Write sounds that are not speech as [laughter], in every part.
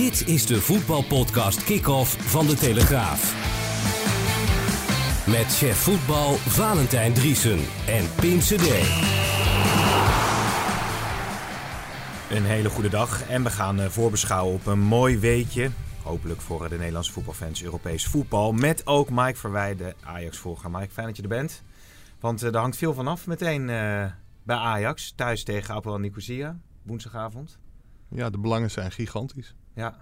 Dit is de voetbalpodcast Kick-Off van De Telegraaf. Met chef voetbal Valentijn Driesen en Pim CD. Een hele goede dag en we gaan eh, voorbeschouwen op een mooi weekje. Hopelijk voor de Nederlandse voetbalfans Europees voetbal. Met ook Mike Verwij, de Ajax-volger. Mike, fijn dat je er bent. Want uh, er hangt veel vanaf meteen uh, bij Ajax. Thuis tegen Apel Nicosia, woensdagavond. Ja, de belangen zijn gigantisch. Ja.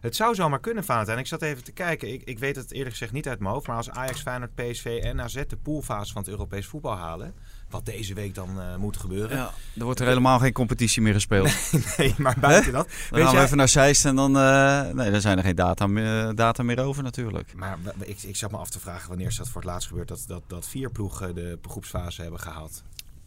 Het zou zomaar kunnen, Valentijn. Ik zat even te kijken. Ik, ik weet het eerlijk gezegd niet uit mijn hoofd. Maar als Ajax, Feyenoord, PSV en AZ de poolfase van het Europees voetbal halen... wat deze week dan uh, moet gebeuren... Ja, er wordt er helemaal geen competitie meer gespeeld. nee, [laughs] nee maar buiten dat... Dan weet gaan jij... we even naar Zeist en dan, uh, nee, dan zijn er geen data meer, data meer over natuurlijk. Maar ik, ik zat me af te vragen wanneer is dat voor het laatst gebeurd... dat, dat, dat vier ploegen de groepsfase hebben gehaald.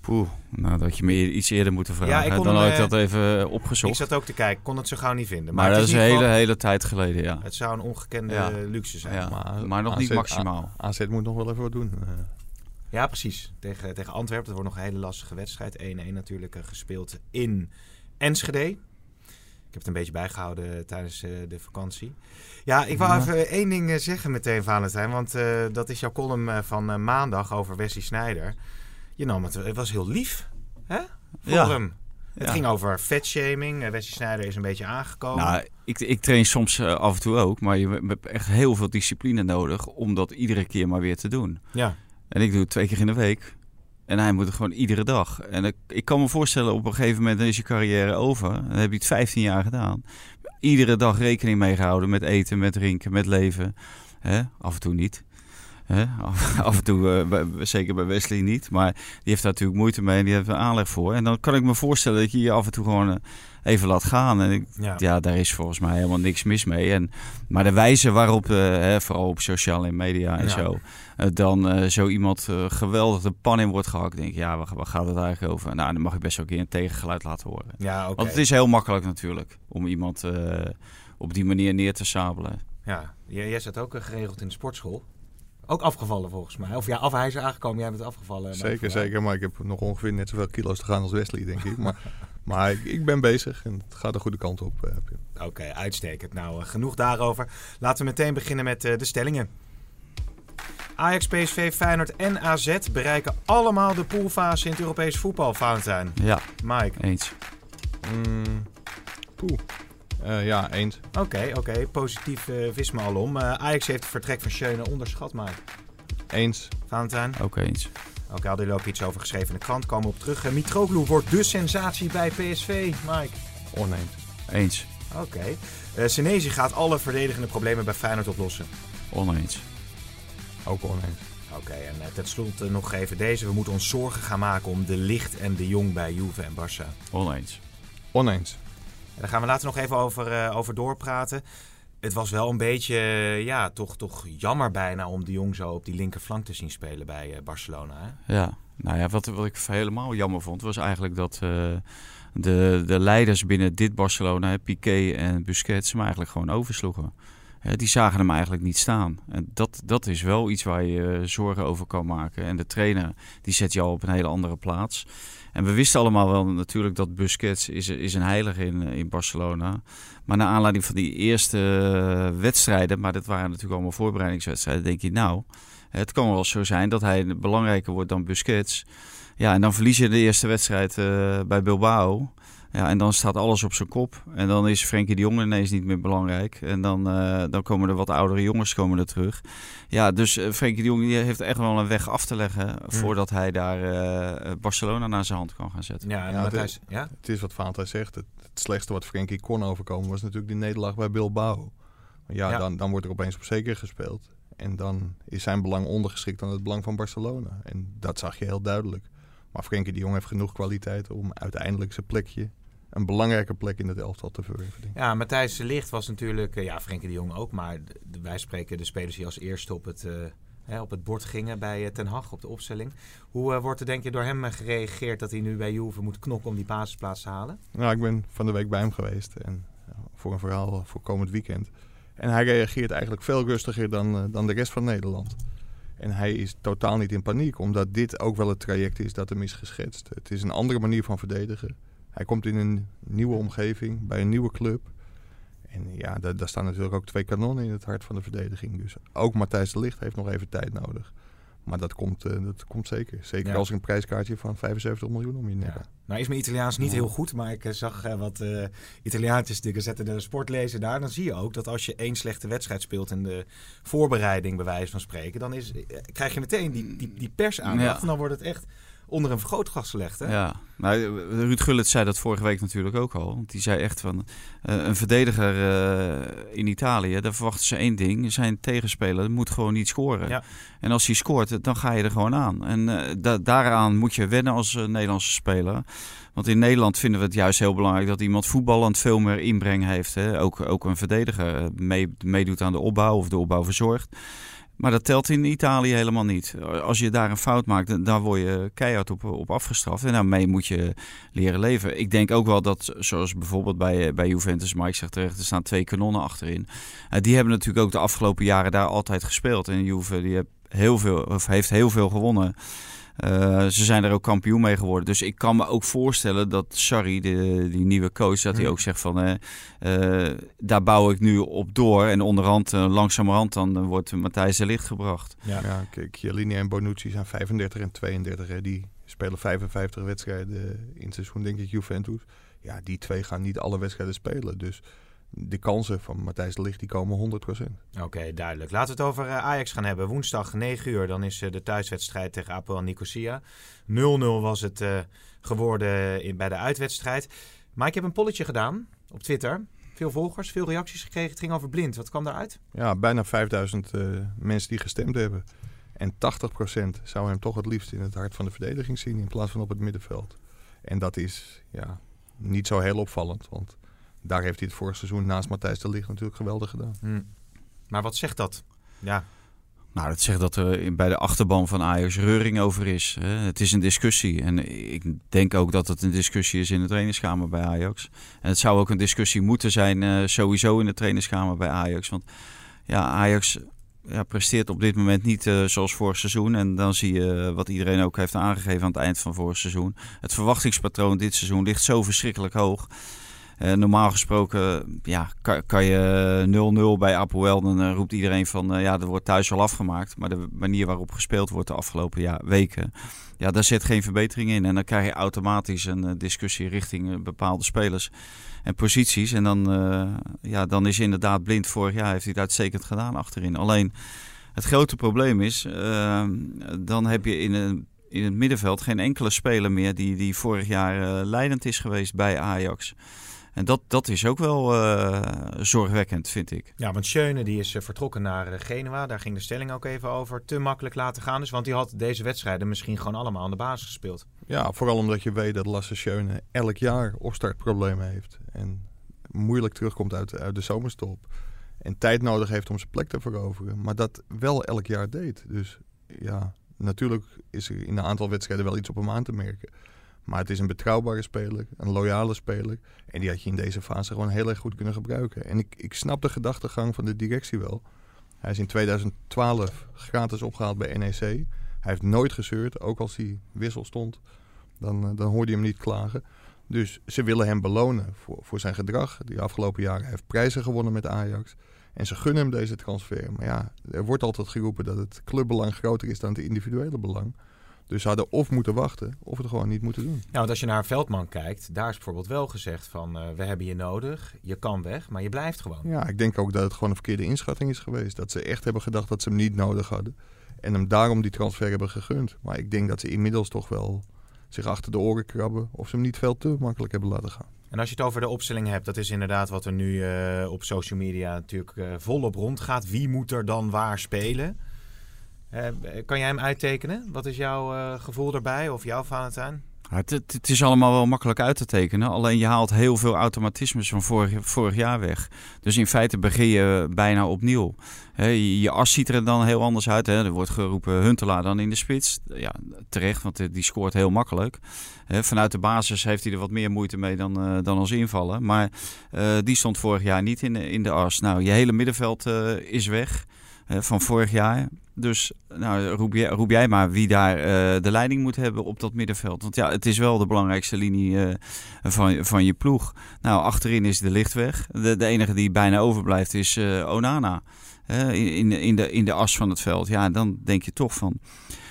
Poeh, nou dat je me iets eerder moeten vragen. Ja, dan had ik dat even opgezocht. Ik zat ook te kijken, kon het zo gauw niet vinden. Maar, maar dat is een hele, hele tijd geleden, ja. Het zou een ongekende ja. luxe zijn. Ja, maar, maar, nog AZ, niet maximaal. AZ moet nog wel even wat doen. Ja, precies. Tegen, tegen Antwerpen. Dat wordt nog een hele lastige wedstrijd. 1-1 natuurlijk gespeeld in Enschede. Ik heb het een beetje bijgehouden tijdens de vakantie. Ja, ik wou even één ding zeggen meteen, Valentijn. Want uh, dat is jouw column van maandag over Wesley Snijder je nam het, het was heel lief hè? voor ja. hem. Het ging over vetshaming. Wesley Sneijder is een beetje aangekomen. Nou, ik, ik train soms uh, af en toe ook, maar je hebt echt heel veel discipline nodig om dat iedere keer maar weer te doen. Ja. En ik doe het twee keer in de week. En hij moet het gewoon iedere dag. En ik, ik kan me voorstellen, op een gegeven moment is je carrière over. Dan heb je het 15 jaar gedaan. Iedere dag rekening mee gehouden met eten, met drinken, met leven. Hè? Af en toe niet. Af, af, en toe, uh, zeker bij Wesley niet. Maar die heeft daar natuurlijk moeite mee en die heeft er aanleg voor. En dan kan ik me voorstellen dat je je af en toe gewoon uh, even laat gaan. En ik, ja. ja. daar is volgens mij helemaal niks mis mee. En, maar de wijze waarop, uh, hè, vooral op sociale media en ja. zo, dan zo iemand geweldig de pan in wordt gehakt. denk ik, ja, waar, waar, gaat het eigenlijk over? Nou, dan mag ik best wel een keer een tegengeluid laten horen. Ja, okay. Want het is heel makkelijk natuurlijk om iemand op die manier neer te sabelen. Ja, jij zat ook geregeld in de sportschool. Ook afgevallen volgens mij. Of ja, af hij is aangekomen, jij bent afgevallen. Zeker, zeker. Maar ik heb nog ongeveer net zoveel kilo's te gaan als Wesley, denk ik. Maar, [laughs] maar ik, ik, ben bezig en het gaat de goede kant op. Uh, Oké, okay, uitstekend. Nou, uh, genoeg daarover. Laten we meteen beginnen met uh, de stellingen. Ajax, PSV, Feyenoord en AZ bereiken allemaal de poolfase in het Europees voetbal, Valentijn. Ja, Mike. Eens. Mm, poeh. Uh, ja, eens. Oké, okay, oké. Okay. Positief uh, vis me al om. Uh, Ajax heeft het vertrek van Schöne onderschat, maar... Eens. Valentijn? Ook eens. Oké, okay, hadden jullie ook iets over geschreven in de krant. Komen we op terug. Mitroglou wordt de sensatie bij PSV, Mike. Oneens. Eens. Oké. Okay. Senezi gaat alle verdedigende problemen bij Feyenoord oplossen. Oneens. Ook oneens. Oké, okay, en ten slotte nog even deze. We moeten ons zorgen gaan maken om de Licht en de Jong bij Juve en Barça. Oneens. Oneens. En daar gaan we later nog even over, uh, over doorpraten. Het was wel een beetje, uh, ja, toch, toch jammer bijna om de Jong zo op die linkerflank te zien spelen bij uh, Barcelona. Ja, nou ja, wat, wat ik helemaal jammer vond, was eigenlijk dat de, de leiders binnen dit Barcelona, Piqué en Busquets, hem eigenlijk gewoon oversloegen. die zagen hem eigenlijk niet staan. En dat, dat is wel iets waar je zorgen over kan maken. En de trainer, die zet al op een hele andere plaats. En we wisten allemaal wel natuurlijk dat Busquets is, is een heilige in, in Barcelona. Maar naar aanleiding van die eerste wedstrijden, maar dat waren natuurlijk allemaal voorbereidingswedstrijden, denk je nou, het kan wel zo zijn dat hij belangrijker wordt dan Busquets. Ja, en dan verlies je de eerste wedstrijd uh, bij Bilbao. Ja, en dan staat alles op zijn kop. En dan is Frenkie de Jong ineens niet meer belangrijk. En dan, uh, dan komen er wat oudere jongens komen er terug. Ja, dus uh, Frenkie de Jong die heeft echt wel een weg af te leggen... Mm. voordat hij daar uh, Barcelona naar zijn hand kan gaan zetten. Ja, ja, het, is, ja? het is wat Vaantij zegt. Het, het, slechtste wat Frenkie kon overkomen... was natuurlijk die nederlaag bij Bilbao. Ja, ja, Dan, dan wordt er opeens op zeker gespeeld. En dan is zijn belang ondergeschikt aan het belang van Barcelona. En dat zag je heel duidelijk. Maar Frenkie de Jong heeft genoeg kwaliteit om uiteindelijk zijn plekje een belangrijke plek in het elftal te verwerven. Ja, Matthijs de Licht was natuurlijk, uh, ja, Frenkie de Jong ook, maar wij spreken de spelers die als eerste op het, uh, hè, op het bord gingen bij Ten Hag op de opstelling. Hoe wordt er denk je door hem gereageerd dat hij nu bij Juve moet knokken om die basisplaats te halen? Nou, ik ben van de week bij hem geweest en voor een verhaal voor komend weekend. En hij reageert eigenlijk veel rustiger dan, dan de rest van Nederland. En hij is totaal niet in paniek, omdat dit ook wel het traject is dat hem is geschetst. Het is een andere manier van verdedigen. Hij komt in een nieuwe omgeving, bij een nieuwe club. En ja, daar, daar staan natuurlijk ook twee kanonnen in het hart van de verdediging. Dus ook Matthijs de Licht heeft nog even tijd nodig. Maar dat komt, uh, dat komt zeker. Zeker als ik een prijskaartje van 75 miljoen om je nek ja. Nou is mijn Italiaans niet heel goed, maar ik uh, zag uh, wat uh, Italiaantjes die zetten de sport lezen daar. Dan zie je ook dat als je één slechte wedstrijd speelt in de voorbereiding, bij wijze van spreken, dan is, krijg je meteen die, die, die pers aan. Ja. En dan wordt het echt onder een vergrootglas gelegd. Hè? Ja, nou, Ruud Gullit zei dat vorige week natuurlijk ook al. Want die zei echt van uh, een verdediger uh, in Italië, daar verwachten ze één ding. Zijn tegenspeler moet gewoon niet scoren. Ja. En als hij scoort, dan ga je er gewoon aan. En uh, da daaraan moet je wennen als Nederlandse speler. Want in Nederland vinden we het juist heel belangrijk dat iemand voetballend veel meer inbreng heeft. Hè? Ook, ook een verdediger mee, meedoet aan de opbouw of de opbouw verzorgt. Maar dat telt in Italië helemaal niet. Als je daar een fout maakt, dan word je keihard op, op afgestraft. En daarmee moet je leren leven. Ik denk ook wel dat, zoals bijvoorbeeld bij, bij Juventus, Mike zegt terecht, er staan twee kanonnen achterin. Uh, die hebben natuurlijk ook de afgelopen jaren daar altijd gespeeld. En Juve die heel veel, of heeft heel veel gewonnen. Uh, ze zijn er ook kampioen mee geworden. Dus ik kan me ook voorstellen dat Sarri, de, die nieuwe coach, dat hij ook zegt van uh, uh, daar bouw ik nu op door. En onderhand, langzamerhand, dan wordt Matthijs de Licht gebracht. Ja, ja Chiellini en Bonucci zijn 35 en 32. Hè. Die spelen 55 wedstrijden in het seizoen, denk ik, Juventus. Ja, die twee gaan niet alle wedstrijden spelen. Dus de kansen van Matthijs de Ligt die komen 100%. Oké, duidelijk. Laten we het over eh, Ajax gaan hebben. Woensdag 9 uur, dan is eh, de thuiswedstrijd tegen Apoel Nicosia. 0-0 was het uh, geworden in, bij de uitwedstrijd. Maar ik heb een polletje gedaan op Twitter. Veel volgers, veel reacties gekregen. Het ging over blind. Wat kwam daaruit? Ja, bijna 5000 uh, mensen die gestemd hebben. En 80% zou hem toch het liefst in het hart van de verdediging zien in plaats van op het middenveld. En dat is ja, niet zo heel opvallend, want daar heeft hij het vorig seizoen naast Matthijs de Ligt natuurlijk geweldig gedaan. Hmm. Maar wat zegt dat? Ja. Nou, dat zegt dat er bij de achterban van Ajax reuring over is. Het is een discussie. En ik denk ook dat het een discussie is in de trainingskamer bij Ajax. En het zou ook een discussie moeten zijn uh, sowieso in de trainingskamer bij Ajax. Want ja, Ajax ja, presteert op dit moment niet uh, zoals vorig seizoen. En dan zie je wat iedereen ook heeft aangegeven aan het eind van vorig seizoen. Het verwachtingspatroon dit seizoen ligt zo verschrikkelijk hoog. Uh, normaal gesproken ja, kan, je 0-0 bij Apoel. Dan uh, roept iedereen van uh, ja, er wordt thuis al afgemaakt. Maar de manier waarop gespeeld wordt de afgelopen ja, weken. Ja, daar zit geen verbetering in. En dan krijg je automatisch een discussie richting bepaalde spelers en posities. En dan, ja, dan is inderdaad blind vorig jaar heeft hij het uitstekend gedaan achterin. Alleen het grote probleem is, ehm, dan heb je in een in het middenveld geen enkele speler meer die, die vorig jaar leidend is geweest bij Ajax. En dat, dat is ook wel uh, zorgwekkend, vind ik. Ja, want Schöne die is uh, vertrokken naar uh, Genua. Daar ging de stelling ook even over. Te makkelijk laten gaan dus. Want die had deze wedstrijden misschien gewoon allemaal aan de basis gespeeld. Ja, vooral omdat je weet dat Lasse Schöne elk jaar opstartproblemen heeft. En moeilijk terugkomt uit, uit de zomerstop. En tijd nodig heeft om zijn plek te veroveren. Maar dat wel elk jaar deed. Dus ja, natuurlijk is er in een aantal wedstrijden wel iets op hem aan te merken. Maar het is een betrouwbare speler, een loyale speler. En die had je in deze fase gewoon heel erg goed kunnen gebruiken. En ik, ik snap de gedachtegang van de directie wel. Hij is in 2012 gratis opgehaald bij NEC. Hij heeft nooit gezeurd, ook als hij wissel stond. Dan, eh, dan hoorde je hem niet klagen. Dus ze willen hem belonen voor, voor zijn gedrag. Die afgelopen jaren hij heeft prijzen gewonnen met Ajax. En ze gunnen hem deze transfer. Maar ja, er wordt altijd geroepen dat het clubbelang groter is dan het individuele belang. Dus ze hadden of moeten wachten of het gewoon niet moeten doen. Ja, want als je naar Veldman kijkt, daar is bijvoorbeeld wel gezegd van uh, we hebben je nodig, je kan weg, maar je blijft gewoon. Ja, ik denk ook dat het gewoon een verkeerde inschatting is geweest. Dat ze echt hebben gedacht dat ze hem niet nodig hadden. En hem daarom die transfer hebben gegund. Maar ik denk dat ze inmiddels toch wel zich achter de oren krabben of ze hem niet veel te makkelijk hebben laten gaan. En als je het over de opstelling hebt, dat is inderdaad wat er nu uh, op social media natuurlijk uh, volop rondgaat. Wie moet er dan waar spelen? Uh, kan jij hem uittekenen? Wat is jouw uh, gevoel daarbij of jouw Valentijn? Het, het, het is allemaal wel makkelijk uit te tekenen. Alleen je haalt heel veel automatismes van vorig, vorig jaar weg. Dus in feite begin je bijna opnieuw. Je, as ziet er dan heel anders uit. Er wordt geroepen Huntelaar dan in de spits. Ja, terecht, want eh, die scoort heel makkelijk. Vanuit de basis heeft hij er wat meer moeite mee dan, eh, dan als invallen. Maar eh, die stond vorig jaar niet in, in de as. Nou, je hele middenveld eh, is weg van vorig jaar. Dus nou, roep, jij, maar wie daar eh, de leiding moet hebben op dat middenveld. Want ja, het is wel de belangrijkste linie eh, van, van je ploeg. Nou, achterin is de licht weg. De, de enige die bijna overblijft is eh, Onana. In, in, de, in de as van het veld. Ja, dan denk je toch van...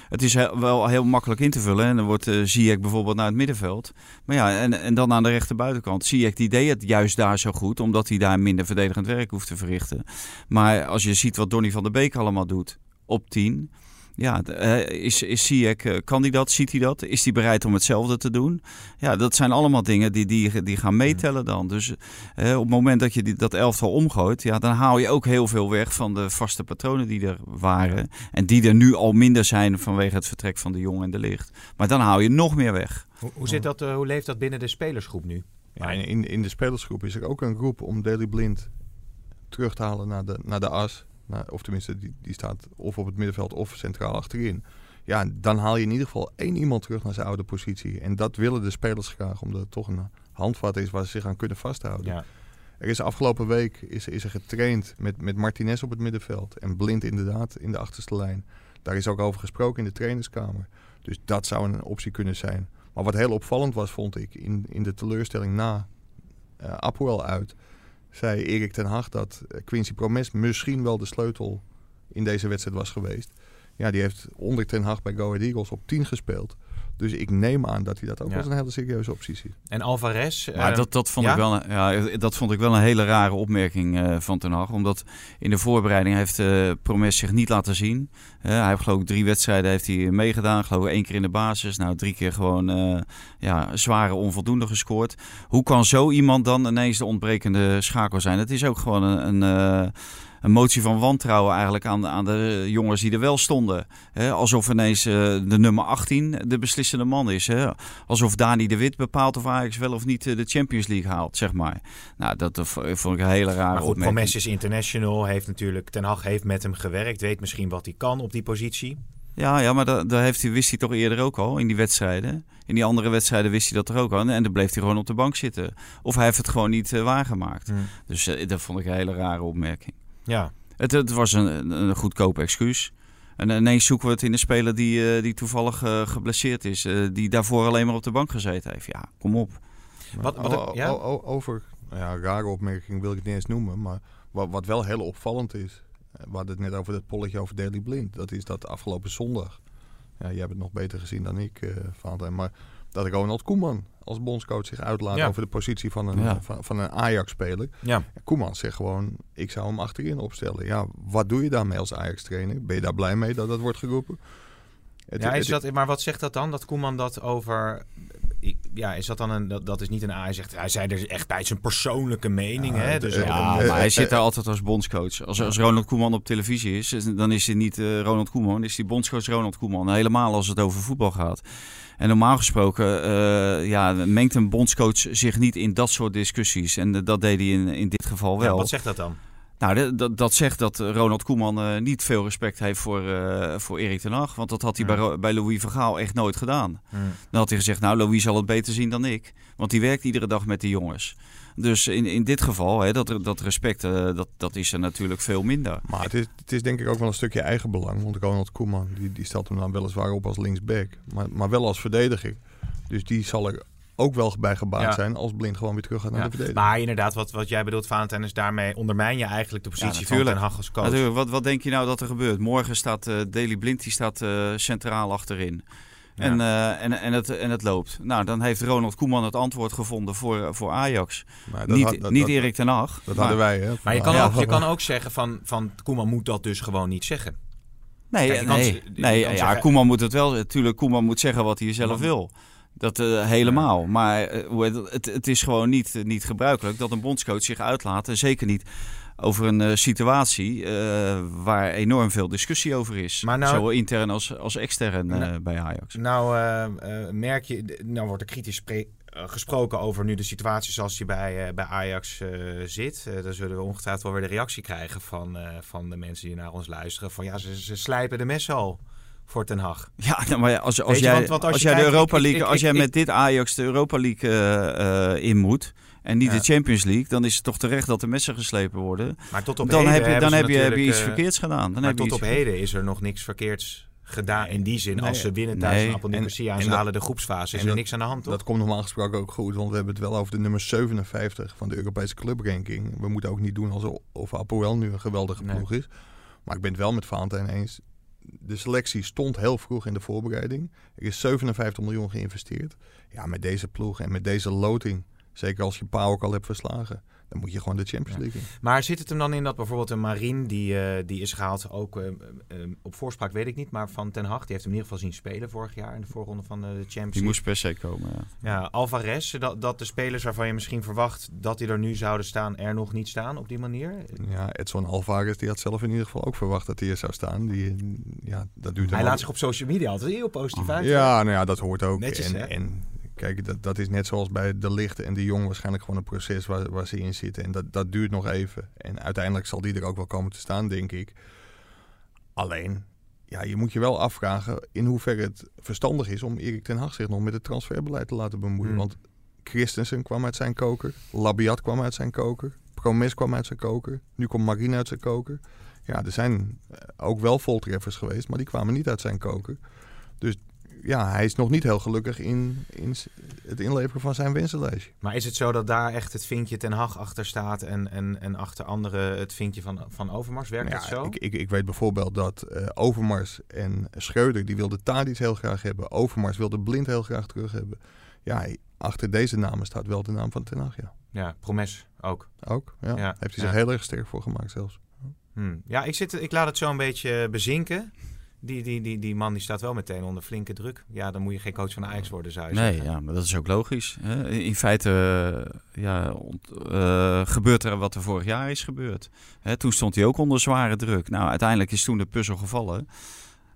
Het is wel heel makkelijk in te vullen. En dan wordt uh, Ziyech bijvoorbeeld naar het middenveld. Maar ja, en, en dan aan de rechterbuitenkant. Ziyech die deed het juist daar zo goed. Omdat hij daar minder verdedigend werk hoeft te verrichten. Maar als je ziet wat Donny van der Beek allemaal doet op 10. Ja, eh, is, is Ziyech, eh, kan hij dat? Ziet hij dat? Is hij bereid om hetzelfde te doen? Ja, dat zijn allemaal dingen die, die, die gaan meetellen dan. Dus eh, op het moment dat je die, dat elftal omgooit, ja, dan haal je ook heel veel weg van de vaste patronen die er waren. En die er nu al minder zijn vanwege het vertrek van de Jong en de Licht. Maar dan haal je nog meer weg. Hoe, hoe, zit dat, hoe leeft dat binnen de spelersgroep nu? Ja, in, in de spelersgroep is er ook een groep om Daley Blind terug te halen naar de, naar de as. Nou, of tenminste, die, die staat of op het middenveld of centraal achterin. Ja, dan haal je in ieder geval één iemand terug naar zijn oude positie. En dat willen de spelers graag, omdat het toch een handvat is waar ze zich aan kunnen vasthouden. Ja. Er is afgelopen week is, is er getraind met, met Martinez op het middenveld. En Blind inderdaad in de achterste lijn. Daar is ook over gesproken in de trainerskamer. Dus dat zou een optie kunnen zijn. Maar wat heel opvallend was, vond ik, in, in de teleurstelling na uh, Apoel uit... zei Erik ten Hag dat eh, Quincy Promes misschien wel de sleutel in deze wedstrijd was geweest. Ja, die heeft onder ten Hag bij Go Ahead Eagles op 10 gespeeld. Dus ik neem aan dat hij dat ook Ja. als een hele serieuze optie ziet. En Alvarez? Maar eh, dat, dat, vond ja? ik wel, een- ja, dat vond ik wel een hele rare opmerking eh, van Ten Hag. Omdat in de voorbereiding heeft eh Promes zich niet laten zien. Hij heeft geloof ik drie wedstrijden heeft hij meegedaan. Geloof ik één keer in de basis. Nou, drie keer gewoon eh, ja, zware onvoldoende gescoord. Hoe kan zo iemand dan ineens de ontbrekende schakel zijn? Het is ook gewoon een... een eh, een motie van wantrouwen eigenlijk aan, aan de jongens die er wel stonden. Alsof ineens eh, de nummer 18 de beslissende man is. Alsof Dani de Wit bepaalt of Ajax wel of niet eh, de Champions League haalt, zeg maar. Nou, dat vond ik een hele rare Maar goed, opmerking. Promes is international. Heeft natuurlijk, Ten Hag heeft met hem gewerkt. Weet misschien wat hij kan op die positie. Ja, ja maar daar, daar heeft hij, wist hij toch eerder ook al in die wedstrijden. In die andere wedstrijden wist hij dat er ook al. En dan bleef hij gewoon op de bank zitten. Of hij heeft het gewoon niet eh, waargemaakt. Dus eh, dat vond ik een hele rare opmerking. Ja. Het, het was een, een goedkoop excuus. En ineens zoeken we het in een speler die, eh, die toevallig eh, geblesseerd is. eh, die daarvoor alleen maar op de bank gezeten heeft. Ja, kom op. Wat, wat, O- ja? o- o- over, nou ja, rare opmerking wil ik het niet eens noemen, maar wat, wat wel heel opvallend is, we hadden het net over dat polletje over Daily Blind, dat is dat afgelopen zondag, ja, jij hebt het nog beter gezien dan ik, eh Valentijn, maar dat Ronald Koeman als bondscoach zich uitlaat Ja. over de positie van een, Ja. van, van een Ajax-speler. ja. Koeman zegt gewoon, ik zou hem achterin opstellen. Ja, wat doe je daarmee als Ajax-trainer? Ben je daar blij mee dat dat wordt geroepen? Het- ja, het- is dat, maar wat zegt dat dan? Dat Koeman dat over... Ja, is dat dan een... Dat, dat is niet een... Hij zegt, hij zei er echt bij zijn persoonlijke mening, Ja, hè? Dus Ja, maar hij zit daar altijd als bondscoach. Als, als Ronald Koeman op televisie is, dan is hij niet eh, Ronald Koeman. Dan is hij bondscoach Ronald Koeman. Helemaal als het over voetbal gaat. En normaal gesproken eh, ja, mengt een bondscoach zich niet in dat soort discussies. En eh, dat deed hij in, in dit geval Ja, wel. wat zegt dat dan? Nou, dat, dat zegt dat Ronald Koeman eh, niet veel respect heeft voor, voor Erik ten Hag. Want dat had hij Ja. bij, bij Louis Vergaal echt nooit gedaan. Hmm. Dan had hij gezegd, nou, Louis zal het beter zien dan ik. Want die werkt iedere dag met die jongens. Dus in, in dit geval, hè, dat, dat respect, eh, dat, dat is er natuurlijk veel minder. Maar het is, het is denk ik ook wel een stukje eigen belang. Want Ronald Koeman die, die stelt hem dan weliswaar op als linksback. Maar, maar wel als verdediger. Dus die zal er ook wel bij gebaat Ja. zijn als Blind gewoon weer terug gaat naar Ja. de verdediging. Maar inderdaad, wat, wat jij bedoelt, Valentijn, is daarmee ondermijn je eigenlijk de positie van. Ten Hag als coach. Natuurlijk, wat, wat denk je nou dat er gebeurt? Morgen staat eh Daley Blind die staat, eh, centraal achterin. En, eh, en, en, het, en het loopt. Nou, dan heeft Ronald Koeman het antwoord gevonden voor, voor Ajax. Maar dat niet had- dat- niet dat- Erik ten Hag. Dat maar- hadden wij, hè? Maar je kan, Ja. ook, je kan ook zeggen van, van Koeman moet dat dus gewoon niet zeggen. Nee, Kijk, je kan nee, nee ja, zeggen- Koeman moet het wel. Natuurlijk, Koeman moet zeggen wat hij zelf wil. Dat eh, helemaal. Maar eh, hoe heet het, het, het is gewoon niet, niet gebruikelijk dat een bondscoach zich uitlaat. En zeker niet over een eh, situatie eh, waar enorm veel discussie over is. Maar nou- Zowel intern als, als extern eh, Nou- bij Ajax. Nou, merk je, nou wordt er kritisch gesproken over nu de situatie zoals die bij, bij Ajax zit. Dan zullen we ongetwijfeld wel weer de reactie krijgen van, van de mensen die naar ons luisteren. Van ja, ze, ze slijpen de mes al voor Ten Hag. Ja, nou, maar als, als je, jij, want- want als jij de Europa ik- League, ik- als jij ik- met dit Ajax de Europa League in moet en niet Ja. de Champions League, dan is het toch terecht dat de messen geslepen worden. Maar tot op Dan heden heb je, dan heb je, heb je natuurlijk, iets eh, verkeerds gedaan. Dan maar heb je tot op heden is er nog niks verkeerds gedaan. In die zin, als ze winnen thuis nee. En- Nicosia en en ze halen de groepsfase, is er dat- niks aan de hand, toch? Dat komt normaal gesproken ook goed, want we hebben het wel over de nummer 57 van de Europese clubranking. We moeten ook niet doen alsof of Apoel nu een geweldige Nee. ploeg is. Maar ik ben het wel met Valentijn eens. De selectie stond heel vroeg in de voorbereiding. Er is 57 miljoen geïnvesteerd. Ja, met deze ploeg en met deze loting, zeker als je Pau ook al hebt verslagen, dan moet je gewoon de Champions. League. Maar zit het hem dan in dat bijvoorbeeld een Marine, die, eh, die is gehaald, ook eh, eh, op voorspraak weet ik niet, maar van Ten Hag, die heeft hem in ieder geval zien spelen vorig jaar in de voorronde van de Champions Die League. moest per se komen. Ja. Ja, Alvarez, dat, dat de spelers waarvan je misschien verwacht dat die er nu zouden staan, er nog niet staan op die manier. Ja, Edson Alvarez die had zelf in ieder geval ook verwacht dat hij er zou staan. Die, ja, dat duurt Hij laat ook- zich op social media altijd heel positief uit. Ja, nou ja, dat hoort ook. Netjes, en kijk, dat, dat is net zoals bij De Licht en De Jong waarschijnlijk gewoon een proces waar, waar ze in zitten. En dat, dat duurt nog even. En uiteindelijk zal die er ook wel komen te staan, denk ik. Alleen, ja, je moet je wel afvragen in hoeverre het verstandig is om Erik ten Hag zich nog met het transferbeleid te laten bemoeien. Hmm. Want Christensen kwam uit zijn koker, Labiat kwam uit zijn koker, Promes kwam uit zijn koker, nu komt Marine uit zijn koker. Ja, er zijn eh, ook wel voltreffers geweest, maar die kwamen niet uit zijn koker. Dus ja, hij is nog niet heel gelukkig in, in het inleveren van zijn wensenlijstje. Maar is het zo dat daar echt het vinkje Ten Hag achter staat en, en, en achter anderen het vinkje van, van Overmars? Werkt Nou dat ja, zo? Ik, ik, ik weet bijvoorbeeld dat eh, Overmars en Schreuder, die wilden Tadic heel graag hebben. Overmars wilde Blind heel graag terug hebben. Ja, achter deze namen staat wel de naam van Ten Hag, ja. Ja, Promes ook. Ook, ja. Ja, Heeft hij ja. zich heel erg sterk voor gemaakt zelfs. Hmm. Ja, ik, zit, ik laat het zo een beetje bezinken. Die, die, die, die man die staat wel meteen onder flinke druk. Ja, dan moet je geen coach van Ajax worden, zou je Nee, zeggen. ja, maar dat is ook logisch. Hè? In feite eh, ja, ont- eh, gebeurt er wat er vorig jaar is gebeurd. Hè, toen stond hij ook onder zware druk. Nou, uiteindelijk is toen de puzzel gevallen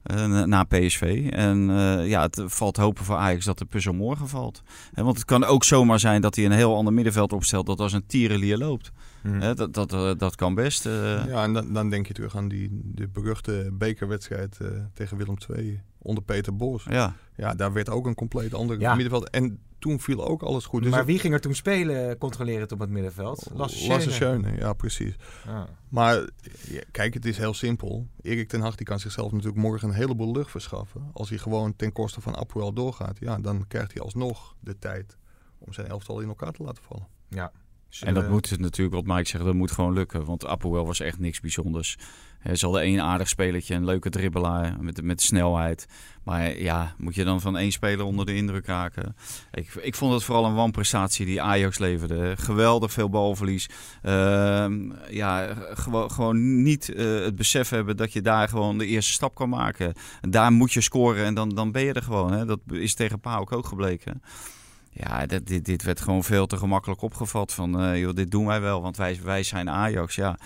eh, na- PSV. En eh, ja, het valt hopen voor Ajax dat de puzzel morgen valt. Hè, want het kan ook zomaar zijn dat hij een heel ander middenveld opstelt... dat als een tierenlier loopt. Hè, dat, dat, eh, dat kan best. eh. Ja, en dan, dan denk je terug aan die de beruchte bekerwedstrijd eh, tegen Willem II onder Peter Bos. ja. Ja, daar werd ook een compleet ander Ja. middenveld. En toen viel ook alles goed. Dus maar wie ging er toen spelen, controlerend op het middenveld? Lasse Schöne. Schöne, ja precies. Ah. Maar ja, kijk, het is heel simpel. Erik ten Hag die kan zichzelf natuurlijk morgen een heleboel lucht verschaffen. Als hij gewoon ten koste van Apoel doorgaat, ja, dan krijgt hij alsnog de tijd om zijn elftal in elkaar te laten vallen. Ja. En dat Zullen- moet het natuurlijk, wat Mike zegt, dat moet gewoon lukken. Want Apoel was echt niks bijzonders. Hij al één aardig spelertje, een leuke dribbelaar met, met snelheid. Maar ja, moet je dan van één speler onder de indruk raken? Ik, ik vond het vooral een wanprestatie die Ajax leverde. Geweldig veel balverlies. Ehm, ja, gewo- gewoon niet eh, het besef hebben dat je daar gewoon de eerste stap kan maken. En daar moet je scoren en dan, dan ben je er gewoon. Hè. Dat is tegen PAOK ook gebleken. Ja, dit, dit, dit werd gewoon veel te gemakkelijk opgevat. Van, eh, joh, dit doen wij wel, want wij, wij zijn Ajax. Ja.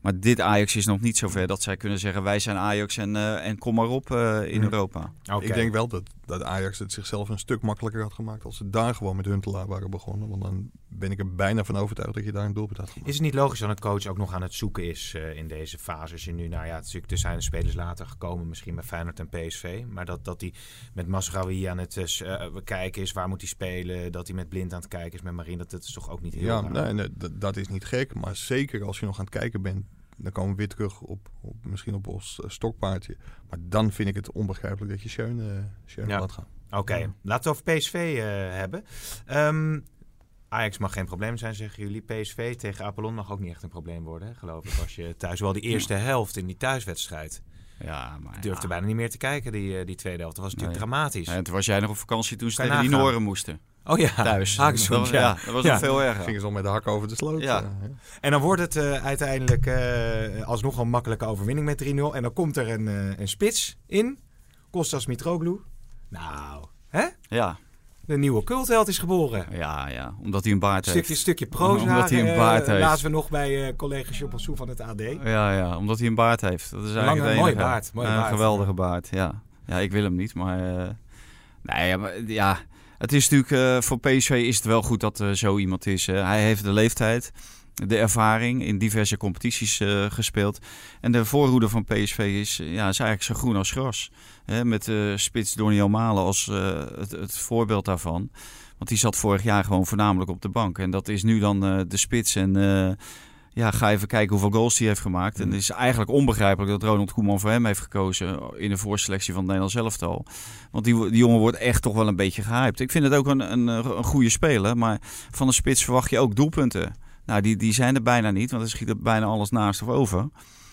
Maar dit Ajax is nog niet zover dat zij kunnen zeggen... wij zijn Ajax en, eh, en kom maar op eh, in Hm. Europa. Ik denk wel dat, dat Ajax het zichzelf een stuk makkelijker had gemaakt als ze daar gewoon met Huntelaar waren begonnen. Want dan ben ik er bijna van overtuigd dat je daar een doelpunt had gemaakt. Is het niet logisch dat een coach ook nog aan het zoeken is eh, in deze fase? Als je nu, nou ja, natuurlijk, er zijn spelers later gekomen, misschien bij Feyenoord en PSV. Maar dat, dat hij met Masraoui aan het eh, eh, kijken is, waar moet hij spelen? Dat hij met Blind aan het kijken is, met Marine. Dat, dat is toch ook niet heel Ja, raar? nee, nee, dat, dat is niet gek. Maar zeker als je nog aan het kijken bent, dan komen we weer terug op, op misschien op ons stokpaardje. Maar dan vind ik het onbegrijpelijk dat je Schöne, eh, Schöne Ja. laat gaan. Oké, laten we over PSV eh, hebben. Ehm, Ajax mag geen probleem zijn, zeggen jullie. PSV tegen Apollon mag ook niet echt een probleem worden, hè, geloof ik. Als je thuis wel die eerste helft in die thuiswedstrijd Ja, maar durfde ja. bijna niet meer te kijken, die, eh, die tweede helft. Dat was natuurlijk Nee. dramatisch. En toen was jij nog op vakantie toen ze tegen die. Noren moesten. Oh ja, Thuis. [laughs] Dat, ja. ja. dat was Ja. nog veel erger. Gingen ze al met de hak over de sloot. Ja. eh, ja. En dan wordt het eh, uiteindelijk eh, alsnog een makkelijke overwinning met 3-0. En dan komt er een, een spits in. Kostas Mitroglou. Nou, hè? Ja, De nieuwe cultheld is geboren. Ja, ja, omdat hij een baard Stukje, heeft. stukje proza. Omdat hij een eh, baard heeft. Lazen we nog bij eh, collega Jean van het AD. Ja, ja, omdat hij een baard heeft. Dat is eigenlijk Lange, het mooie baard, mooie een baard. geweldige baard, ja. Ja, ik wil hem niet, maar... eh, nee, ja, maar, ja, het is natuurlijk... voor PSV is het wel goed dat er zo iemand is. hij heeft de leeftijd, de ervaring, in diverse competities eh, gespeeld. En de voorhoede van PSV is, eh, ja, is eigenlijk zo groen als gras. Hè, met eh spits Donny Malen als eh, het, het voorbeeld daarvan. Want die zat vorig jaar gewoon voornamelijk op de bank. En dat is nu dan de spits. En ja, ga even kijken hoeveel goals hij heeft gemaakt. En het is eigenlijk onbegrijpelijk dat Ronald Koeman voor hem heeft gekozen in de voorselectie van het Nederlands elftal. Want die, die jongen wordt echt toch wel een beetje gehyped. Ik vind het ook een, een, een goede speler, maar van een spits verwacht je ook doelpunten. Nou, die, die zijn er bijna niet, want hij schiet er bijna alles naast of over.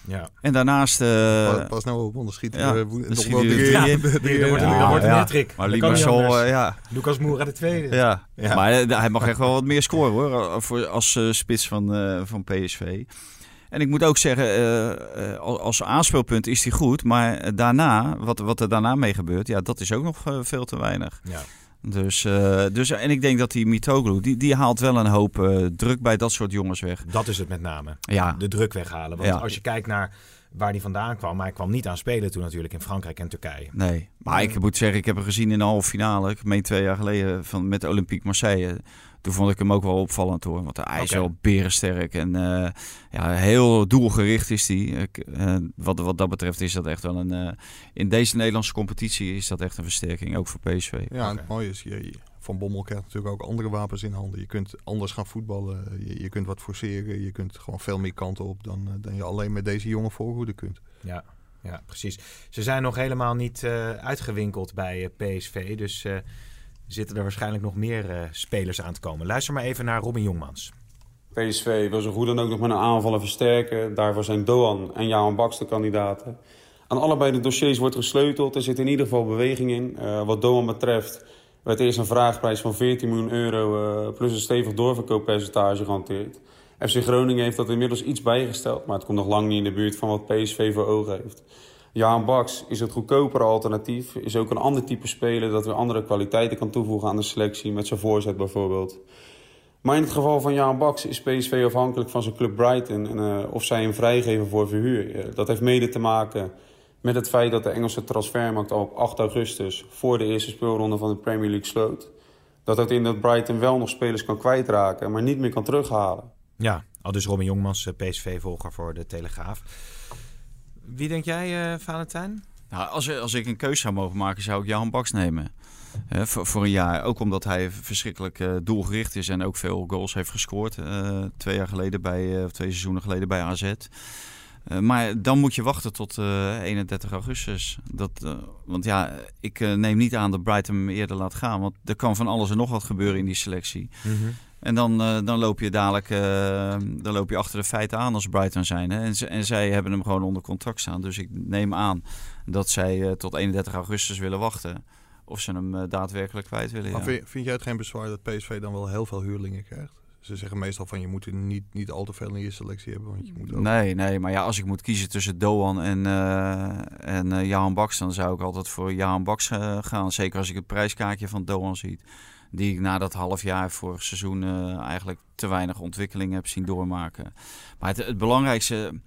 Ja. En daarnaast... eh, Pas- Pas nou op, anders schiet ja, er, eh, dan nog wel er drie [laughs] in. Er in. wordt, Ja, er wordt een ja. hat-trick. maar Limassol, ja, Lucas Moura de tweede. Ja, Ja. maar eh, hij mag echt wel wat meer scoren hoor, voor, als eh, spits van, eh, van PSV. En ik moet ook zeggen, als- als aanspeelpunt is hij goed, maar daarna, wat, wat er daarna mee gebeurt, ja, dat is ook nog veel te weinig. Ja. Dus, eh, dus, en ik denk dat die Mitoglu, die, die haalt wel een hoop eh, druk bij dat soort jongens weg. Dat is het met name. Ja, De druk weghalen. Want Ja. als je kijkt naar waar hij vandaan kwam. Maar hij kwam niet aan spelen toen natuurlijk in Frankrijk en Turkije. nee. Maar ik moet zeggen, ik heb hem gezien in de halve finale, ik meen twee jaar geleden, van, met Olympique Marseille. Toen vond ik hem ook wel opvallend hoor. Want hij is Oké. wel berensterk en eh, ja, heel doelgericht is hij. Eh, wat, wat dat betreft is dat echt wel een... eh, in deze Nederlandse competitie is dat echt een versterking, ook voor PSV. Ja, en het mooie is, je, je- Van Bommel krijgt natuurlijk ook andere wapens in handen. Je kunt anders gaan voetballen, je, je kunt wat forceren, je kunt gewoon veel meer kanten op dan, dan je alleen met deze jonge voorhoede kunt. Ja, ja, precies. Ze zijn nog helemaal niet eh, uitgewinkeld bij PSV. Dus eh, zitten er waarschijnlijk nog meer eh, spelers aan te komen. Luister maar even naar Robin Jongmans. PSV wil zo goed dan ook nog met een aanvallen versterken. Daarvoor zijn Doan en Johan Baks de kandidaten. Aan allebei de dossiers wordt gesleuteld. Er zit in ieder geval beweging in. Eh, wat Doan betreft werd eerst een vraagprijs van 14 miljoen euro... eh, plus een stevig doorverkooppercentage gehanteerd. FC Groningen heeft dat inmiddels iets bijgesteld... maar het komt nog lang niet in de buurt van wat PSV voor ogen heeft. Johan Baks is het goedkopere alternatief. Is ook een ander type speler dat weer andere kwaliteiten kan toevoegen aan de selectie... met zijn voorzet bijvoorbeeld. Maar in het geval van Jan Baks is PSV afhankelijk van zijn club Brighton en eh, of zij hem vrijgeven voor verhuur. Eh, dat heeft mede te maken met het feit dat de Engelse transfermarkt al op 8 augustus voor de eerste speelronde van de Premier League sloot. Dat houdt in dat Brighton wel nog spelers kan kwijtraken, maar niet meer kan terughalen. Ja, al dus Robin Jongmans, eh, PSV-volger voor de Telegraaf. Wie denk jij, eh, Valentijn? Nou, als, als ik een keuze zou mogen maken, zou ik Jan Baks nemen. Hè, voor, voor een jaar. Ook omdat hij verschrikkelijk eh, doelgericht is en ook veel goals heeft gescoord. eh, twee jaar geleden bij, eh, of twee seizoenen geleden bij AZ. Eh, maar dan moet je wachten tot eh, 31 augustus. Dat, eh, want ja, ik eh, neem niet aan dat Brighton hem eerder laat gaan. Want er kan van alles en nog wat gebeuren in die selectie. En dan, eh, dan loop je dadelijk eh, dan loop je achter de feiten aan als Brighton zijn. Hè? En, en zij hebben hem gewoon onder contract staan. Dus ik neem aan dat zij eh, tot 31 augustus willen wachten. Of ze hem daadwerkelijk kwijt willen. Maar Ja. vind, vind jij het geen bezwaar dat PSV dan wel heel veel huurlingen krijgt? Ze zeggen meestal van je moet er niet, niet al te veel in je selectie hebben, want je moet ook... Nee, nee, maar ja, als ik moet kiezen tussen Doan en, en Jaan Baks, dan zou ik altijd voor Jaan Baks gaan. Zeker als ik het prijskaartje van Doan zie. Die ik na dat half jaar vorig seizoen eh, eigenlijk te weinig ontwikkeling heb zien doormaken. Maar het, het belangrijkste,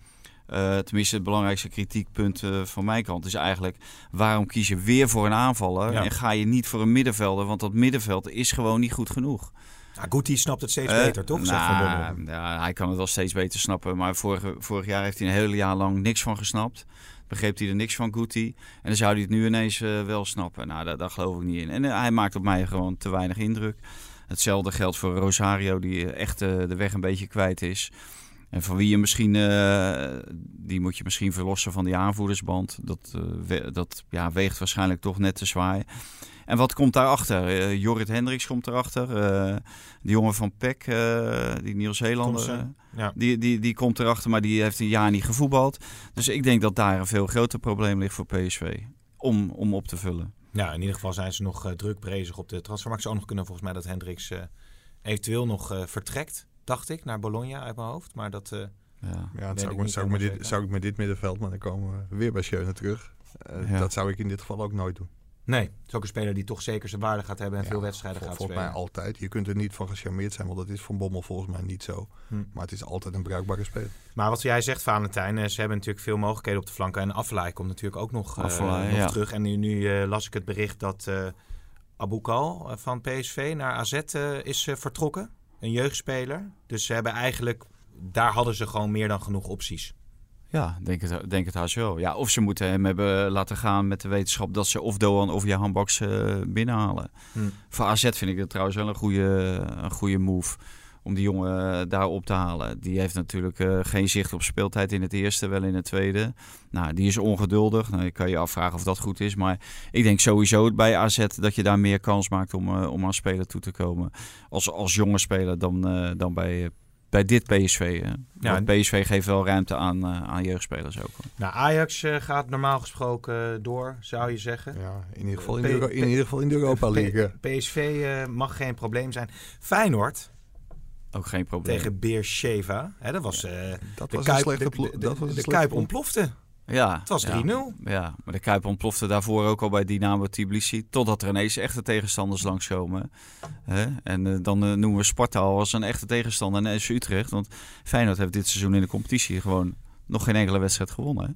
eh, tenminste het belangrijkste kritiekpunt eh, van mijn kant is eigenlijk... waarom kies je weer voor een aanvaller Ja. en ga je niet voor een middenvelder? Want dat middenveld is gewoon niet goed genoeg. Nou, Guti snapt het steeds beter, toch? Nou, ja, hij kan het wel steeds beter snappen. Maar vorige, vorig jaar heeft hij een hele jaar lang niks van gesnapt. Begreep hij er niks van, Guti. En dan zou hij het nu ineens eh, wel snappen. Nou, daar, daar geloof ik niet in. En eh, hij maakt op mij gewoon te weinig indruk. Hetzelfde geldt voor Rosario, die echt eh, de weg een beetje kwijt is. En van wie je misschien, die moet je misschien verlossen van die aanvoerdersband. Dat, dat ja, weegt waarschijnlijk toch net te zwaar. En wat komt daarachter? Eh Jorrit Hendricks komt erachter. eh de jongen van PEC, eh, die Ja. die, die, die komt erachter, maar die heeft een jaar niet gevoetbald. Dus ik denk dat daar een veel groter probleem ligt voor PSV. Om, om op te vullen. Ja, in ieder geval zijn ze nog druk bezig op de transfermarkt. Zou ook nog kunnen volgens mij dat Hendricks eh, eventueel nog eh, vertrekt, dacht ik, naar Bologna uit mijn hoofd. Maar dat... eh, Ja. Ja, dat zou, ik zou, ik met dit, zou ik met dit middenveld, maar dan komen we weer bij Schöne terug. Eh, Ja. Dat zou ik in dit geval ook nooit doen. Nee, het is ook een speler die toch zeker zijn waarde gaat hebben en Ja, veel wedstrijden vol- gaat volgens spelen. mij altijd. Je kunt er niet van gecharmeerd zijn, want dat is van Bommel volgens mij niet zo. Hm. Maar het is altijd een bruikbare speler. Maar wat jij zegt, Valentijn, eh, ze hebben natuurlijk veel mogelijkheden op de flanken. En Aflaai komt natuurlijk ook nog, eh, Afellay, nog ja. terug. En nu, nu eh, las ik het bericht dat eh Aboukal van PSV naar AZ is eh, vertrokken. Een jeugdspeler. Dus ze hebben eigenlijk, daar hadden ze gewoon meer dan genoeg opties. Ja, denk het, denk het haast wel. Ja, of ze moeten hem hebben laten gaan met de wetenschap dat ze of Doan of Jahan Baks eh, binnenhalen. Hm. Voor AZ vind ik het trouwens wel een goede, een goede move om die jongen eh, daar op te halen. Die heeft natuurlijk eh, geen zicht op speeltijd in het eerste, wel in het tweede. Nou, die is ongeduldig. Nou, je kan je afvragen of dat goed is. Maar ik denk sowieso bij AZ dat je daar meer kans maakt om, om aan spelen toe te komen. Als, als jonge speler dan, eh, dan bij, bij dit PSV. Hè. Ja, PSV geeft wel ruimte aan, eh, aan jeugdspelers ook. hoor. Nou, Ajax eh, gaat normaal gesproken door, zou je zeggen. Ja, in ieder geval in, P- de, Euro- in, ieder geval in de Europa League. P- PSV eh, mag geen probleem zijn. Feyenoord Ook geen probleem. tegen Beersheva. Hè, dat was, eh, Dat de was Kuip, een slechte de, plo- de- dat was een de slechte Kuip ploeg. ontplofte. Ja, Het was ja. 3-0. Ja, maar de Kuip ontplofte daarvoor ook al bij Dynamo Tbilisi. Totdat er ineens echte tegenstanders langskomen. Hè? En eh, dan eh, noemen we Sparta al als een echte tegenstander en SC Utrecht. Want Feyenoord heeft dit seizoen in de competitie gewoon nog geen enkele wedstrijd gewonnen. Hè?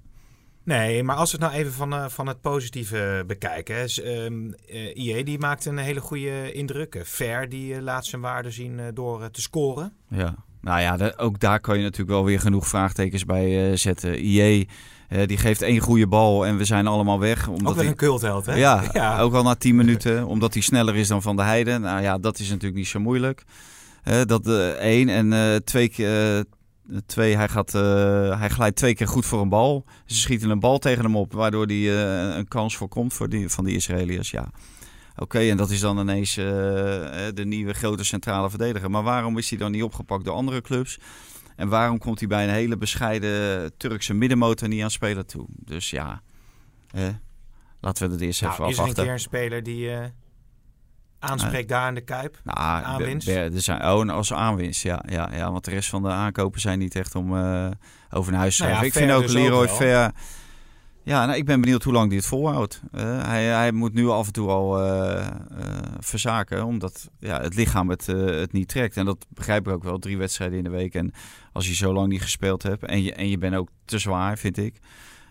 Nee, maar als we het nou even van, eh, van het positieve bekijken. Hè. ehm, eh, IE die maakt een hele goede indruk. Ver die laat zijn waarde zien door te scoren. Ja, nou ja, de- ook daar kan je natuurlijk wel weer genoeg vraagtekens bij eh, zetten. IE, eh, die geeft één goede bal en we zijn allemaal weg. Omdat Ook weer een cultheld, hè? Ja, ook al na 10 minuten, [laughs] omdat hij sneller is dan Van der Heijden. Nou ja, dat is natuurlijk niet zo moeilijk. Eh, dat één en twee keer. Twee, hij, gaat, hij glijdt twee keer goed voor een bal. Ze schieten een bal tegen hem op, waardoor hij een kans voorkomt voor die, van die Israëliërs. Ja, oké, en dat is dan ineens eh, eh, de nieuwe grote centrale verdediger. Maar waarom is hij dan niet opgepakt door andere clubs? En waarom komt hij bij een hele bescheiden Turkse middenmotor niet aan spelen toe? Dus ja, eh, laten we het eerst even Nou, is er een afwachten. keer een speler die eh, aanspreekt daar in de Kuip? Nou, Aanwinst? be- be- er zijn, oh, als aanwinst, ja, ja, ja. Want de rest van de aankopen zijn niet echt om over naar huis te Nou ja, ik vind ook dus Leroy ook wel. Ver... Ja, nou, ik ben benieuwd hoe lang hij het volhoudt. Eh, hij, hij moet nu af en toe al eh, verzaken, omdat ja, het lichaam het, het niet trekt. En dat begrijp ik ook wel, drie wedstrijden in de week. En als je zo lang niet gespeeld hebt en je, en je bent ook te zwaar, vind ik.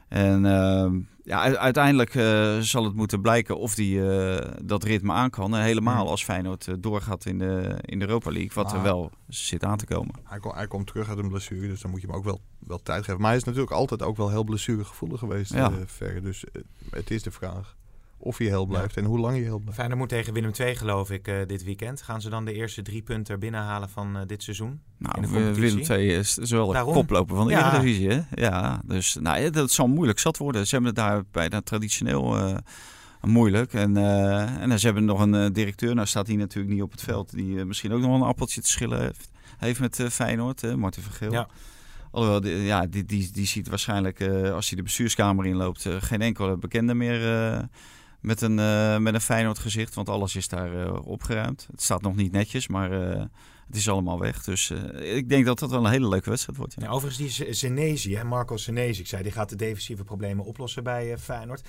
En ehm, ja, uiteindelijk eh, zal het moeten blijken of die eh, dat ritme aan kan. En helemaal Hmm. als Feyenoord eh, doorgaat in de, in de Europa League, wat er wel zit aan te komen. Hij, kom- hij komt terug uit een blessure, dus dan moet je hem ook wel, wel tijd geven. Maar hij is natuurlijk altijd ook wel heel blessuregevoelig geweest, Ja. Ver. Dus het is de vraag of hij heel blijft en hoe lang hij heel blijft. Feyenoord moet tegen Willem II, geloof ik, eh, dit weekend. Gaan ze dan de eerste drie punten er binnenhalen van eh, dit seizoen? In Nou? Willem II is, is wel de Daarom. koploper van de Ja. Eredivisie. Hè? Ja, dus nou, dat zal moeilijk zat worden. Ze hebben het daar bijna traditioneel eh, moeilijk. En, eh, en ze hebben nog een eh, directeur, nou staat hij natuurlijk niet op het veld, die eh, misschien ook nog een appeltje te schillen heeft, heeft met Feyenoord, eh, Martin Vergeel. Ja. Alhoewel, die, ja, die, die, die ziet waarschijnlijk, eh, als hij de bestuurskamer inloopt, eh, geen enkele bekende meer eh, met, een, eh, met een Feyenoord gezicht. Want alles is daar eh, opgeruimd. Het staat nog niet netjes, maar eh, het is allemaal weg. Dus eh, ik denk dat dat wel een hele leuke wedstrijd wordt. Ja. Ja, overigens die hè, Marco Senesi, ik zei, die gaat de defensieve problemen oplossen bij eh, Feyenoord.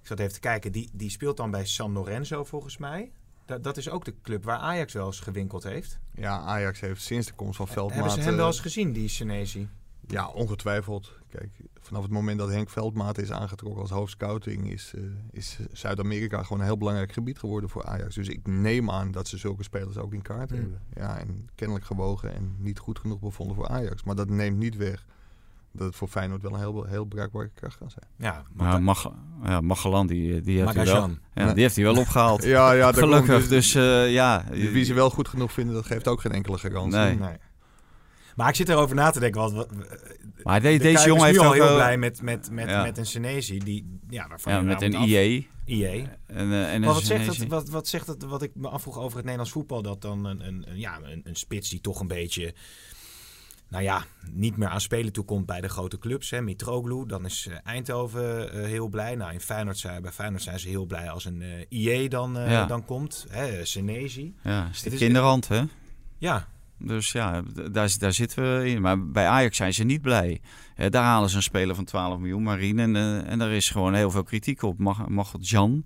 Ik zat even te kijken, die, die speelt dan bij San Lorenzo volgens mij. Dat, dat is ook de club waar Ajax wel eens gewinkeld heeft. Ja, Ajax heeft sinds de komst van Veldmaat... Hebben ze hem wel eens gezien, die Senesi? Ja, ongetwijfeld. Kijk, vanaf het moment dat Henk Veldmaat is aangetrokken als hoofdscouting... is, eh, is Zuid-Amerika gewoon een heel belangrijk gebied geworden voor Ajax. Dus ik neem aan dat ze zulke spelers ook in kaart Hmm. hebben. Ja, en kennelijk gewogen en niet goed genoeg bevonden voor Ajax. Maar dat neemt niet weg dat het voor Feyenoord wel een heel, heel bruikbare kracht kan zijn. Ja, Maar Mag, ja, Magellan, die, die, heeft hij wel, ja, die heeft hij wel opgehaald. Ja, ja dat Gelukkig, komt dus eh, ja. Wie ze wel goed genoeg vinden, dat geeft ook geen enkele garantie. Nee. Nee. Maar ik zit erover na te denken. Want, wat- Maar de- de deze jongen is nu heeft al heel wel- blij met, met, met, Ja. met een Senesi. Die, ja, waarvan ja, je met nou een IE. IE. En, eh, en Maar een wat zegt, het, wat, wat zegt het, wat ik me afvroeg over het Nederlands voetbal, dat dan een, een, een- ja, een, een spits die toch een beetje, nou ja, niet meer aan spelen toekomt bij de grote clubs. Hè. Mitroglou, dan is eh, Eindhoven eh, heel blij. Nou, in Feyenoord zijn, bij Feyenoord zijn ze heel blij als een eh IE dan, eh, Ja. dan komt. Hè. Ja, is de kinderhand, hè? Ja, Dus ja, daar, daar zitten we in. Maar bij Ajax zijn ze niet blij. Eh, daar halen ze een speler van 12 miljoen, Marine. En, eh, en daar is gewoon heel veel kritiek op. Mag, mag Jan,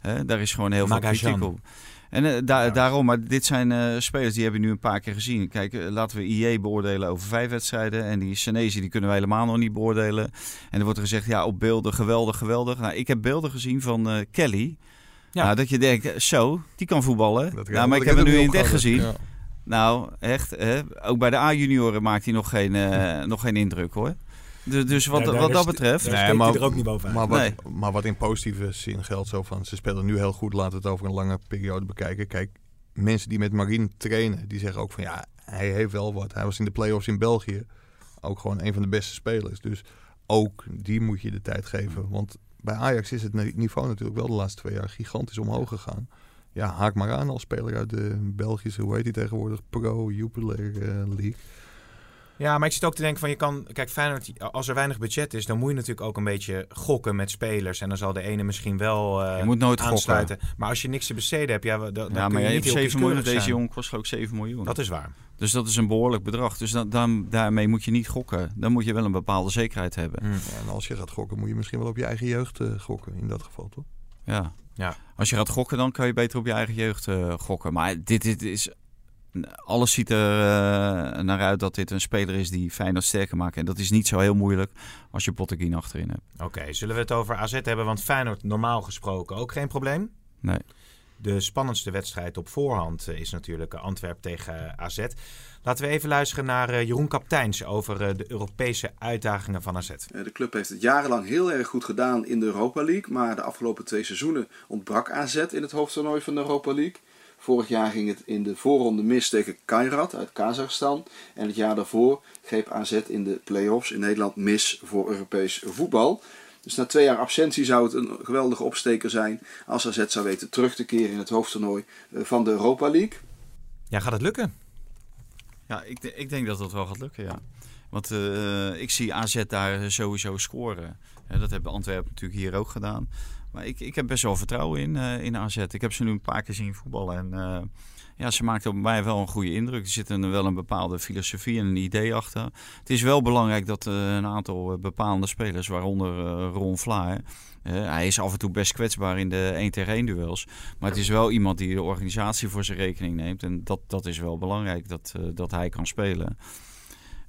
Hè, daar is gewoon heel veel kritiek op. En eh, da- daarom, maar dit zijn eh, spelers die hebben we nu een paar keer gezien. Kijk, laten we IE beoordelen over vijf wedstrijden. En die Senezi, die kunnen we helemaal nog niet beoordelen. En er wordt er gezegd, ja, op beelden geweldig, geweldig. Nou, ik heb beelden gezien van eh, Kelly. Ja. Nou, dat je denkt, zo, die kan voetballen. Dat nou, maar ik heb hem nu in het echt gezien. Ja. Nou, echt. Hè? Ook bij de A-junioren maakt hij nog geen, eh, nog geen indruk hoor. Dus, dus wat, wat dat betreft. Daar Nee, maar- hij er ook niet bovenuit. Maar wat, Nee. maar wat in positieve zin geldt, zo van ze spelen nu heel goed, laten we het over een lange periode bekijken. Kijk, mensen die met Marine trainen, die zeggen ook van ja, hij heeft wel wat. Hij was in de play-offs in België ook gewoon een van de beste spelers. Dus ook die moet je de tijd geven. Want bij Ajax is het niveau natuurlijk wel de laatste twee jaar gigantisch omhoog gegaan. Ja, haak maar aan als speler uit de Belgische, hoe heet die tegenwoordig, Pro Jupiler eh, League. Ja, maar ik zit ook te denken van je kan... Kijk, Feyenoord, als er weinig budget is, dan moet je natuurlijk ook een beetje gokken met spelers. En dan zal de ene misschien wel eh, Je moet nooit gokken. aansluiten. Maar als je niks te besteden hebt, ja, dan, dan Ja, kun maar je je niet hebt heel 7 miljoen. Deze jongen kost ook 7 miljoen. Dat is waar. Dus dat is een behoorlijk bedrag. Dus dan, dan, daarmee moet je niet gokken. Dan moet je wel een bepaalde zekerheid hebben. Hm. Ja, en als je gaat gokken, moet je misschien wel op je eigen jeugd eh, gokken in dat geval, toch? Ja. Ja. Als je gaat gokken, dan kan je beter op je eigen jeugd eh, gokken. Maar dit, dit is... Alles ziet er eh, naar uit dat dit een speler is die Feyenoord sterker maakt. En dat is niet zo heel moeilijk als je Botteguin achterin hebt. Oké, zullen we het over AZ hebben? Want Feyenoord normaal gesproken ook geen probleem. Nee. De spannendste wedstrijd op voorhand eh, is natuurlijk Antwerp tegen AZ. Laten we even luisteren naar eh, Jeroen Kapteins over eh, de Europese uitdagingen van AZ. Eh, De club heeft het jarenlang heel erg goed gedaan in de Europa League. Maar de afgelopen twee seizoenen ontbrak AZ in het hoofdtoernooi van de Europa League. Vorig jaar ging het in de voorronde mis tegen Kairat uit Kazachstan. En het jaar daarvoor greep AZ in de play-offs in Nederland mis voor Europees voetbal. Dus na twee jaar absentie zou het een geweldige opsteker zijn als AZ zou weten terug te keren in het hoofdtoernooi van de Europa League. Ja, gaat het lukken? Ja, ik, ik denk dat dat wel gaat lukken, ja. Want eh, ik zie AZ daar sowieso scoren. Ja, dat hebben Antwerpen natuurlijk hier ook gedaan. Maar ik, ik heb best wel vertrouwen in, eh, in AZ. Ik heb ze nu een paar keer zien voetballen. En eh, ja, ze maakten op mij wel een goede indruk. Er zit een, wel een bepaalde filosofie en een idee achter. Het is wel belangrijk dat eh, een aantal bepaalde spelers, waaronder Ron Vlaar... hij is af en toe best kwetsbaar in de 1 tegen 1 duels. Maar het is wel iemand die de organisatie voor zijn rekening neemt. En dat, dat is wel belangrijk, dat, dat hij kan spelen.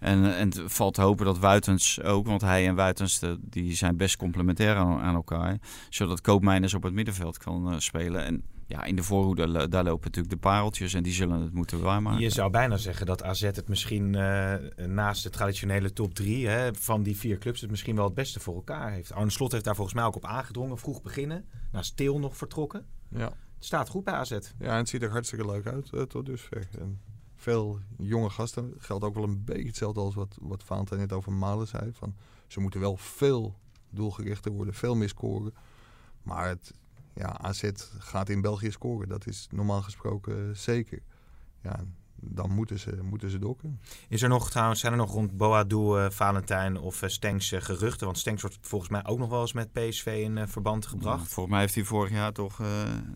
En, en het valt te hopen dat Wuitens ook, want hij en Wuitens de- die zijn best complementair aan, aan elkaar. Zodat Koopmeiners op het middenveld kan eh, spelen. En ja, in de voorhoede, daar lopen natuurlijk de pareltjes en die zullen het moeten waarmaken. Je zou bijna zeggen dat AZ het misschien eh, naast de traditionele top drie hè, van die vier clubs het misschien wel het beste voor elkaar heeft. Arne Slot heeft daar volgens mij ook op aangedrongen. Vroeg beginnen. Naast Til nog vertrokken. Ja. Het staat goed bij AZ. Ja, en het ziet er hartstikke leuk uit eh, tot dusver. En veel jonge gasten. Geldt ook wel een beetje hetzelfde als wat, wat Vaantijn net over Malen zei. Van, ze moeten wel veel doelgerichter worden, veel meer scoren. Maar het, ja, AZ gaat in België scoren. Dat is normaal gesproken zeker. Ja, dan moeten ze, moeten ze dokken. Is er nog trouwens, zijn er nog rond Boadu, eh, Valentijn of eh, Stenks eh, geruchten? Want Stenks wordt volgens mij ook nog wel eens met PSV in verband gebracht. Ja, volgens mij heeft hij vorig jaar toch eh,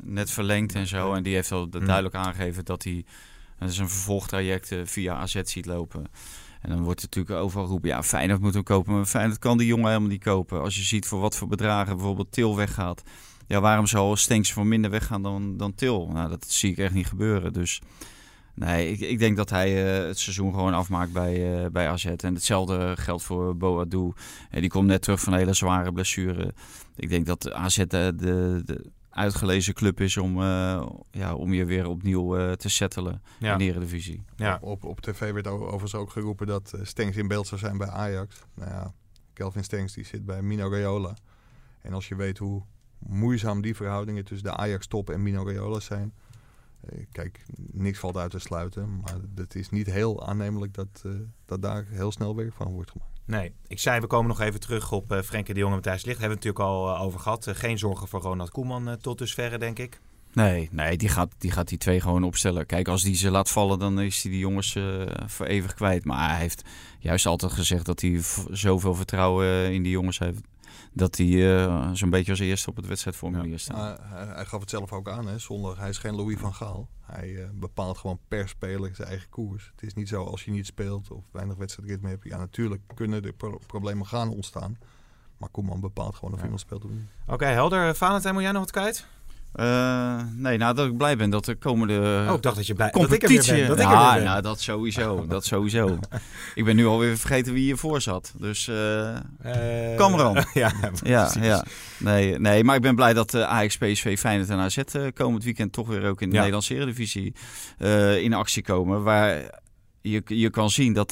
net verlengd en zo. En die heeft al Hmm. duidelijk aangegeven dat hij dat is een vervolgtraject eh, via AZ ziet lopen. En dan wordt natuurlijk overal geroepen, ja, Feyenoord moet hem kopen. Maar Feyenoord kan die jongen helemaal niet kopen. Als je ziet voor wat voor bedragen bijvoorbeeld Til weggaat. Ja, waarom zal Stenks voor minder weggaan dan, dan Til? Nou, dat zie ik echt niet gebeuren. Dus nee, ik, ik denk dat hij eh, het seizoen gewoon afmaakt bij, eh, bij AZ. En hetzelfde geldt voor Boadu. Eh, die komt net terug van een hele zware blessure. Ik denk dat AZ de, de, de uitgelezen club is om, eh, ja, om je weer opnieuw eh, te settelen Ja. in de Eredivisie. Ja. Op, op tv werd overigens ook geroepen dat eh, Stenks in beeld zou zijn bij Ajax. Nou ja, Kelvin Stenks die zit bij Mino Raiola. En als je weet hoe moeizaam die verhoudingen tussen de Ajax-top en Mino Raiola zijn. eh, Kijk, niks valt uit te sluiten. Maar het is niet heel aannemelijk dat, eh, dat daar heel snel werk van wordt gemaakt. Nee, ik zei we komen nog even terug op eh Frenkie de Jong en Matthijs Licht. Hebben we natuurlijk al eh, over gehad. Eh, geen zorgen voor Ronald Koeman tot dusverre, denk ik. Nee, nee die, gaat, die gaat die twee gewoon opstellen. Kijk, als die ze laat vallen, dan is hij die jongens voor eeuwig kwijt. Maar hij heeft juist altijd gezegd dat hij zoveel vertrouwen in die jongens heeft. Dat hij eh, zo'n beetje als eerste op het wedstrijdformulier staat. Hij, hij gaf het zelf ook aan, hè, zondag. Hij is geen Louis van Gaal. Hij eh, bepaalt gewoon per speler zijn eigen koers. Het is niet zo als je niet speelt of weinig wedstrijdritme hebt. Ja, natuurlijk kunnen er pro- problemen gaan ontstaan. Maar Koeman bepaalt gewoon of Ja. iemand speelt of niet. Oké, helder. Valentijn, moet jij nog wat kwijt? Uh, nee, nou dat ik blij ben dat de komende oh, ik dacht dat je blij competitie... Dat ik er. Dat ja, ik ben. nou dat sowieso, dat sowieso. [laughs] ik ben nu alweer vergeten wie hiervoor zat, dus uh, uh, Cameron. ja, ja, ja. Nee, nee, maar ik ben blij dat Ajax, PSV, Feyenoord en AZ komend weekend toch weer ook in de ja. Nederlandse Eredivisie in actie komen. Waar je, je kan zien dat,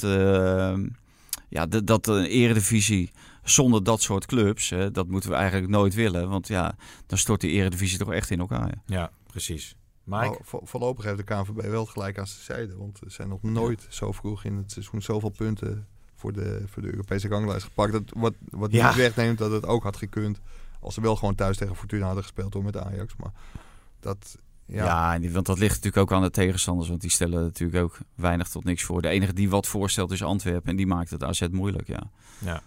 ja, dat de Eredivisie zonder dat soort clubs, hè, dat moeten we eigenlijk nooit willen. Want ja, dan stort die eredivisie toch echt in elkaar. Ja, ja precies. Mike? Nou, vo voorlopig heeft de KNVB wel gelijk aan zijn zijde. Want er zijn nog nooit zo vroeg in het seizoen zoveel punten voor de, voor de Europese ganglijst gepakt. Dat, wat wat Ja. niet wegneemt dat het ook had gekund als ze wel gewoon thuis tegen Fortuna hadden gespeeld door met Ajax. Maar dat, ja, Ja, en die- want dat ligt natuurlijk ook aan de tegenstanders. Want die stellen natuurlijk ook weinig tot niks voor. De enige die wat voorstelt is Antwerpen. En die maakt het AZ moeilijk, ja. Ja.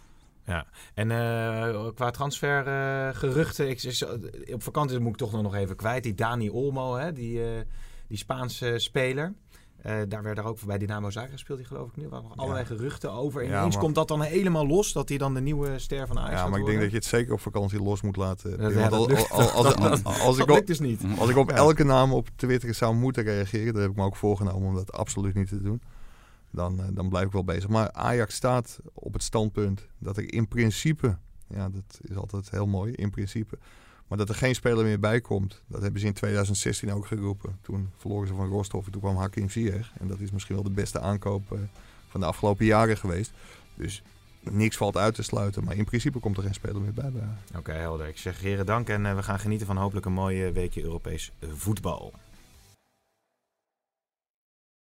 Ja, en eh, qua transfergeruchten, ik, is- op vakantie moet ik toch nog even kwijt. Die Dani Olmo, hè, die, eh, die Spaanse speler. Daar werd er ook bij Dynamo Zagreb gespeeld, die geloof ik nu. Er waren nog allerlei geruchten over. En Ja, ineens maar- komt dat dan helemaal los, dat hij dan de nieuwe ster van Ajax ja, maar ik denk dat je het zeker op vakantie los moet laten. Als, ik dus niet. Als ik op elke naam op Twitter zou moeten reageren, dat heb ik me ook voorgenomen om dat absoluut niet te doen. Dan, eh, dan blijf ik wel bezig. Maar Ajax staat op het standpunt dat er in principe, ja, dat is altijd heel mooi, in principe, maar dat er geen speler meer bij komt. Dat hebben ze in 2016 ook geroepen. Toen verloren ze van Rostov en toen kwam Hakim Ziyech. En dat is misschien wel de beste aankoop eh, van de afgelopen jaren geweest. Dus niks valt uit te sluiten, maar in principe komt er geen speler meer bij. Oké, helder. Ik zeg heren dank en eh, we gaan genieten van hopelijk een mooie weekje Europees voetbal.